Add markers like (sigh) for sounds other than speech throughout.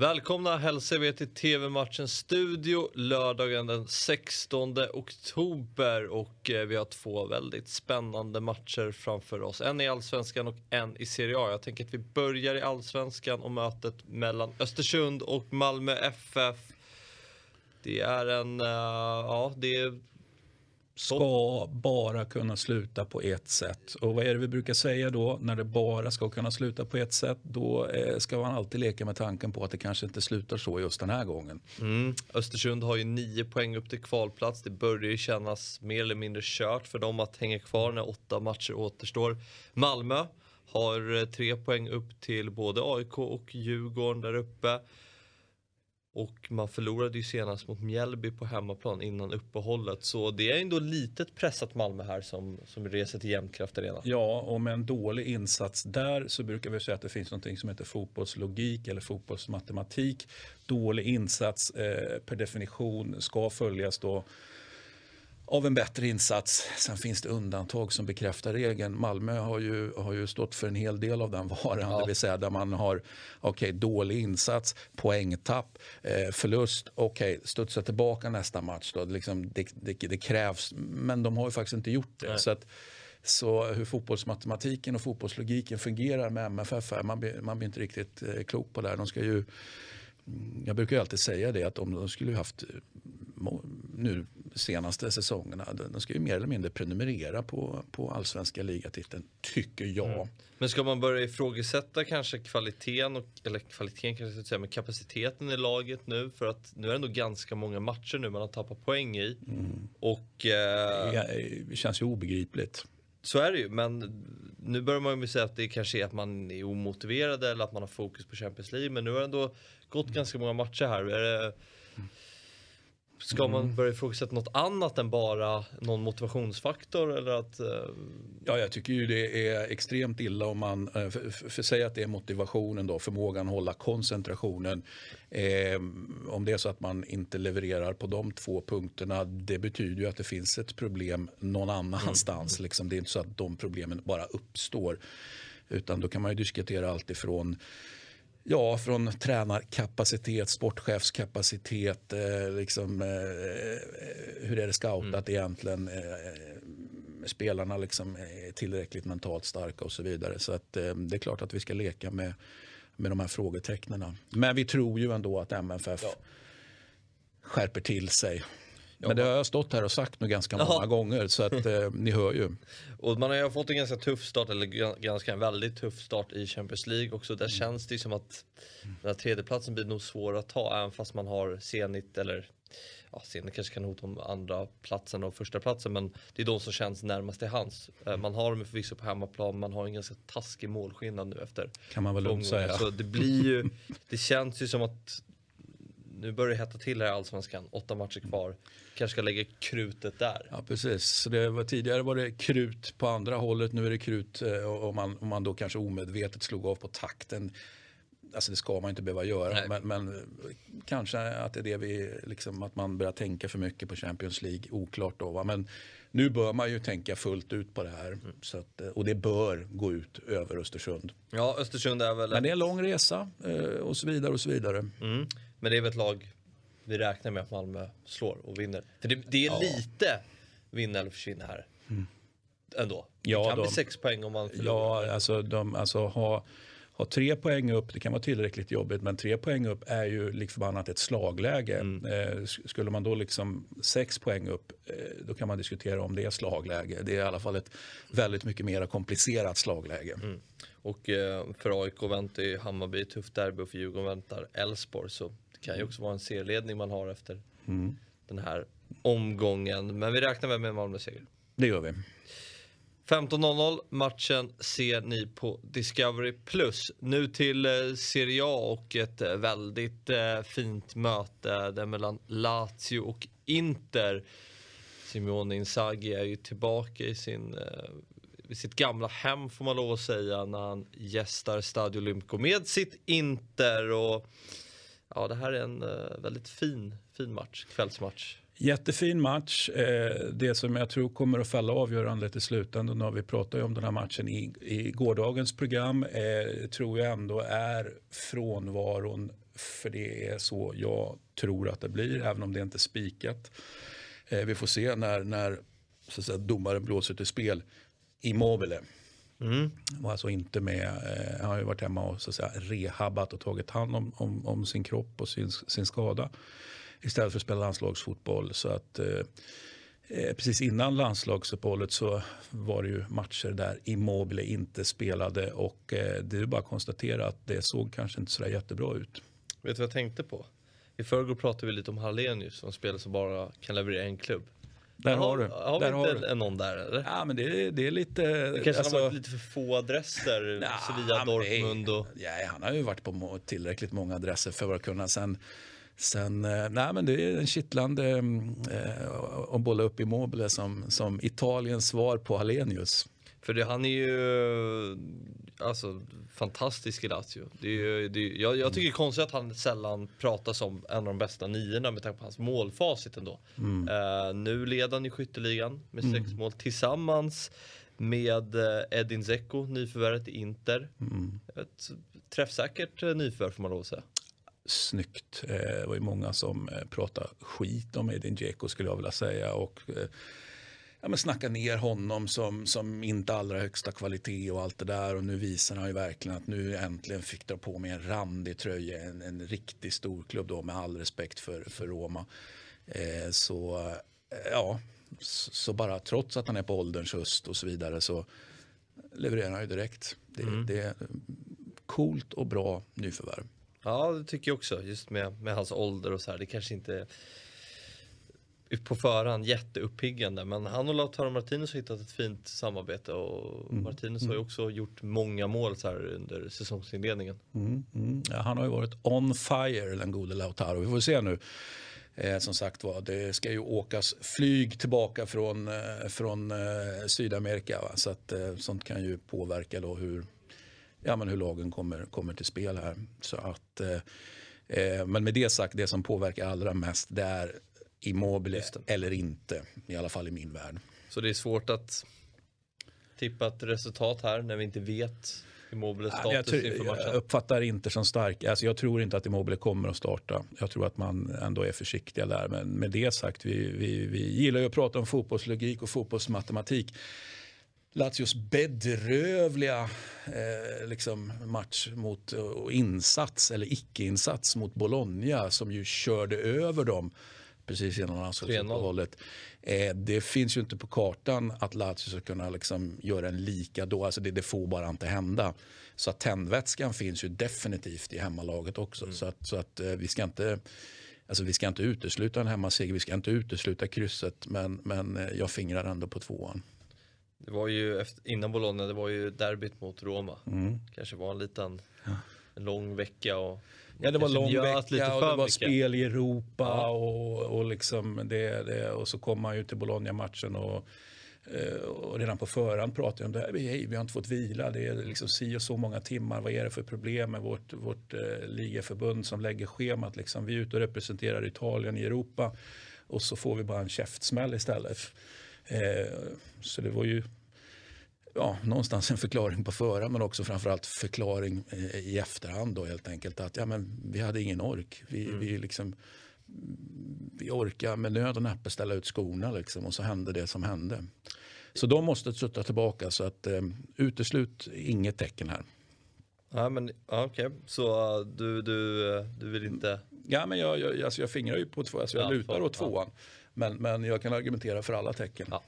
Välkomna hälsar vi till TV-matchens studio lördagen den 16 oktober och eh, vi har två väldigt spännande matcher framför oss. En i Allsvenskan och en i Serie A. Jag tänker att vi börjar i Allsvenskan och mötet mellan Östersund och Malmö FF. Det är en, eh, ja det är ska bara kunna sluta på ett sätt. Och vad är det vi brukar säga då när det bara ska kunna sluta på ett sätt? Då eh, ska man alltid leka med tanken på att det kanske inte slutar så just den här gången. Mm. Östersund har ju nio poäng upp till kvalplats. Det börjar ju kännas mer eller mindre kört för dem att hänga kvar när åtta matcher återstår. Malmö har eh, tre poäng upp till både AIK och Djurgården där uppe. Och man förlorade ju senast mot Mjällby på hemmaplan innan uppehållet. Så det är ändå litet pressat Malmö här som, som reser till Jämtkraft Arena. Ja, och med en dålig insats där så brukar vi säga att det finns något som heter fotbollslogik eller fotbollsmatematik. Dålig insats eh, per definition ska följas då av en bättre insats. Sen finns det undantag som bekräftar regeln. Malmö har ju, har ju stått för en hel del av den varan. Ja. Det vill säga där man har okay, dålig insats, poängtapp, eh, förlust. Okej, okay, studsa tillbaka nästa match. Då. Liksom, det, det, det, krävs, men de har ju faktiskt inte gjort det. Så, att, så hur fotbollsmatematiken och fotbollslogiken fungerar med MFF, man blir, man blir inte riktigt eh, klok på det. De ska ju, jag brukar ju alltid säga det att om de skulle haft nu senaste säsongerna. De ska ju mer eller mindre prenumerera på, på allsvenska ligatiteln, tycker jag. Mm. Men ska man börja ifrågasätta kanske kvaliteten, och, eller kvaliteten kanske jag säga, men kapaciteten i laget nu? För att nu är det ändå ganska många matcher nu man har tappat poäng i. Mm. Och, eh, det känns ju obegripligt. Så är det ju, men nu börjar man ju säga att det kanske är att man är omotiverad eller att man har fokus på Champions League. Men nu har det ändå gått mm. ganska många matcher här. Är det, Ska mm. man börja ifrågasätta något annat än bara någon motivationsfaktor? Eller att, uh... Ja, jag tycker ju det är extremt illa om man, eh, för, för, för säga att det är motivationen då, förmågan att hålla koncentrationen. Eh, om det är så att man inte levererar på de två punkterna, det betyder ju att det finns ett problem någon annanstans. Mm. Liksom. Det är inte så att de problemen bara uppstår. Utan då kan man ju diskutera allt ifrån Ja, från tränarkapacitet, sportchefskapacitet, eh, liksom, eh, hur är det scoutat mm. egentligen? Eh, spelarna liksom är tillräckligt mentalt starka och så vidare. Så att, eh, det är klart att vi ska leka med, med de här frågetecknen. Men vi tror ju ändå att MFF ja. skärper till sig men det har jag stått här och sagt nu ganska många gånger så att eh, ni hör ju. Och man har ju fått en ganska tuff start, eller ganska en väldigt tuff start i Champions League också. Där mm. känns det som att den här tredjeplatsen blir nog svår att ta även fast man har Zenit eller ja, Zenit kanske kan hota om andra platsen och första platsen men det är de som känns närmast till hands. Eh, man har dem förvisso på hemmaplan, man har en ganska taskig målskillnad nu efter. Kan man väl lugnt säga. Så det blir ju, (laughs) det känns ju som att nu börjar det hetta till här i Allsvenskan, åtta matcher kvar. Kanske ska lägga krutet där. Ja precis, det var, tidigare var det krut på andra hållet, nu är det krut eh, om man, om man då kanske omedvetet slog av på takten. Alltså det ska man inte behöva göra, men, men, kanske att det är det vi, liksom, att man börjar tänka för mycket på Champions League, oklart då. Va? Men nu bör man ju tänka fullt ut på det här. Mm. Så att, och det bör gå ut över Östersund. Ja, Östersund är väl... Men det är en lång resa eh, och så vidare och så vidare. Mm. Men det är väl ett lag vi räknar med att Malmö slår och vinner. För det, det är ja. lite vinna eller försvinna här. Mm. Ändå. Det ja, kan de, bli sex poäng om man förlorar. Ja, alltså, de, alltså ha, ha tre poäng upp, det kan vara tillräckligt jobbigt, men tre poäng upp är ju lik förbannat ett slagläge. Mm. Eh, skulle man då liksom sex poäng upp, eh, då kan man diskutera om det är slagläge. Det är i alla fall ett väldigt mycket mer komplicerat slagläge. Mm. Och eh, för AIK väntar ju Hammarby tufft derby och för Djurgården väntar Elfsborg. Så det kan ju också vara en serieledning man har efter mm. den här omgången. Men vi räknar väl med Malmö seger. Det gör vi. 15.00 matchen ser ni på Discovery+. Nu till eh, Serie A och ett eh, väldigt eh, fint möte där mellan Lazio och Inter. Simeone Inzaghi är ju tillbaka i sin i sitt gamla hem får man lov att säga när han gästar Stadio Olimpico med sitt Inter. Och, ja, det här är en eh, väldigt fin, fin match, kvällsmatch. Jättefin match. Eh, det som jag tror kommer att falla avgörandet i slutändan, och vi pratade ju om den här matchen i, i gårdagens program, eh, tror jag ändå är frånvaron för det är så jag tror att det blir, även om det inte är spikat. Vi får se när, när så att säga, domaren blåser till spel. Immobile. Mm. Var alltså inte med. Eh, han har ju varit hemma och så att säga, rehabbat och tagit hand om, om, om sin kropp och sin, sin skada. Istället för att spela landslagsfotboll. Så att eh, Eh, precis innan landslagsuppehållet så var det ju matcher där Immobile inte spelade och eh, det är bara att konstatera att det såg kanske inte sådär jättebra ut. Vet du vad jag tänkte på? I förrgår pratade vi lite om Hallenius som spelare som bara kan leverera en klubb. Där har, har du. Har där vi inte har någon där eller? Ja men det, det är lite... Det kanske alltså, har varit lite för få adresser. (laughs) Nah, Sevilla, Dortmund och... Ja, han har ju varit på tillräckligt många adresser för att kunna sen Sen, eh, nej men det är en kittlande eh, att bolla upp Immobile som, som Italiens svar på Hallenius. För det, han är ju alltså, fantastisk i Lazio. Det är, det är, jag, jag tycker det är konstigt att han sällan pratar som en av de bästa niorna med tanke på hans målfacit ändå. Mm. Uh, nu leder han i skytteligan med sex mm. mål tillsammans med uh, Edin Dzeko, nyförvärvet i Inter. Mm. Ett träffsäkert uh, nyförvärv får man lov att säga snyggt. Eh, det var ju många som eh, pratade skit om Edin Dzeko skulle jag vilja säga. Och, eh, ja, men snacka ner honom som, som inte allra högsta kvalitet och allt det där. Och nu visar han ju verkligen att nu äntligen fick dra på mig en randig tröja. En, en riktig storklubb då med all respekt för, för Roma. Eh, så ja, så, så, bara trots att han är på ålderns höst och så vidare så levererar han ju direkt. Det, mm. det är coolt och bra nyförvärv. Ja, det tycker jag också. Just med, med hans ålder och så här. Det kanske inte på förhand jätteuppiggande. Men han och Lautaro Martinez har hittat ett fint samarbete och mm. Martinez har ju mm. också gjort många mål så här under säsongsinledningen. Mm. Mm. Ja, han har ju varit on fire den gode Lautaro. Vi får se nu. Eh, som sagt var, det ska ju åkas flyg tillbaka från, eh, från eh, Sydamerika. Va? Så att eh, sånt kan ju påverka då hur ja, men hur lagen kommer, kommer till spel här. Så att, eh, eh men med det sagt, det som påverkar allra mest det är Immobile eller inte, i alla fall i min värld. Så det är svårt att tippa ett resultat här när vi inte vet Immobiles status jag, tror, inför matchen? Jag uppfattar inte som stark. Alltså jag tror inte att Immobile kommer att starta. Jag tror att man ändå är försiktiga där. Men med det sagt, vi, vi, vi gillar ju att prata om fotbollslogik och fotbollsmatematik. Lazios bedrövliga eh, liksom match mot, och insats eller icke-insats mot Bologna som ju körde över dem precis innan landslagsuppehållet. Eh, det finns ju inte på kartan att Lazio ska kunna liksom göra en lika då. Alltså det, det får bara inte hända. Så att tändvätskan finns ju definitivt i hemmalaget också. Mm. Så att, så att eh, vi ska inte Alltså vi ska inte utesluta en hemmaseger, vi ska inte utesluta krysset men, men eh, jag fingrar ändå på tvåan. Det var ju efter, innan Bologna, det var ju derbyt mot Roma. Mm. Kanske var en liten ja. En lång vecka och Ja det var lång vecka och det var mycket. spel i Europa ja. och, och, liksom det, det, och så kom man ju till Bologna-matchen och, eh, och redan på förhand pratade om det här. Hej, vi har inte fått vila, det är liksom si och så många timmar. Vad är det för problem med vårt, vårt eh, ligaförbund som lägger schemat? Liksom, vi är ute och representerar Italien i Europa och så får vi bara en käftsmäll istället. Eh, så det var ju ja, någonstans en förklaring på förhand men också framförallt förklaring eh, i efterhand då helt enkelt att ja, men vi hade ingen ork. Vi, mm. vi, liksom, vi orkar med nöd och näppe ställa ut skorna liksom, och så hände det som hände. Så de måste trötta tillbaka så att eh, uteslut inget tecken här. Ja men okay. så uh, du, du, uh, du vill inte? Ja men jag, jag, alltså jag fingrar ju på två, alltså jag ja, lutar åt tvåan. Men, men jag kan argumentera för alla tecken. Ja.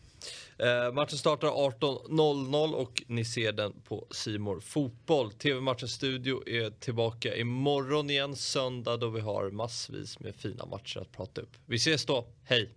Eh, matchen startar 18.00 och ni ser den på Simor Fotboll. TV-matchens studio är tillbaka imorgon igen söndag då vi har massvis med fina matcher att prata upp. Vi ses då, hej!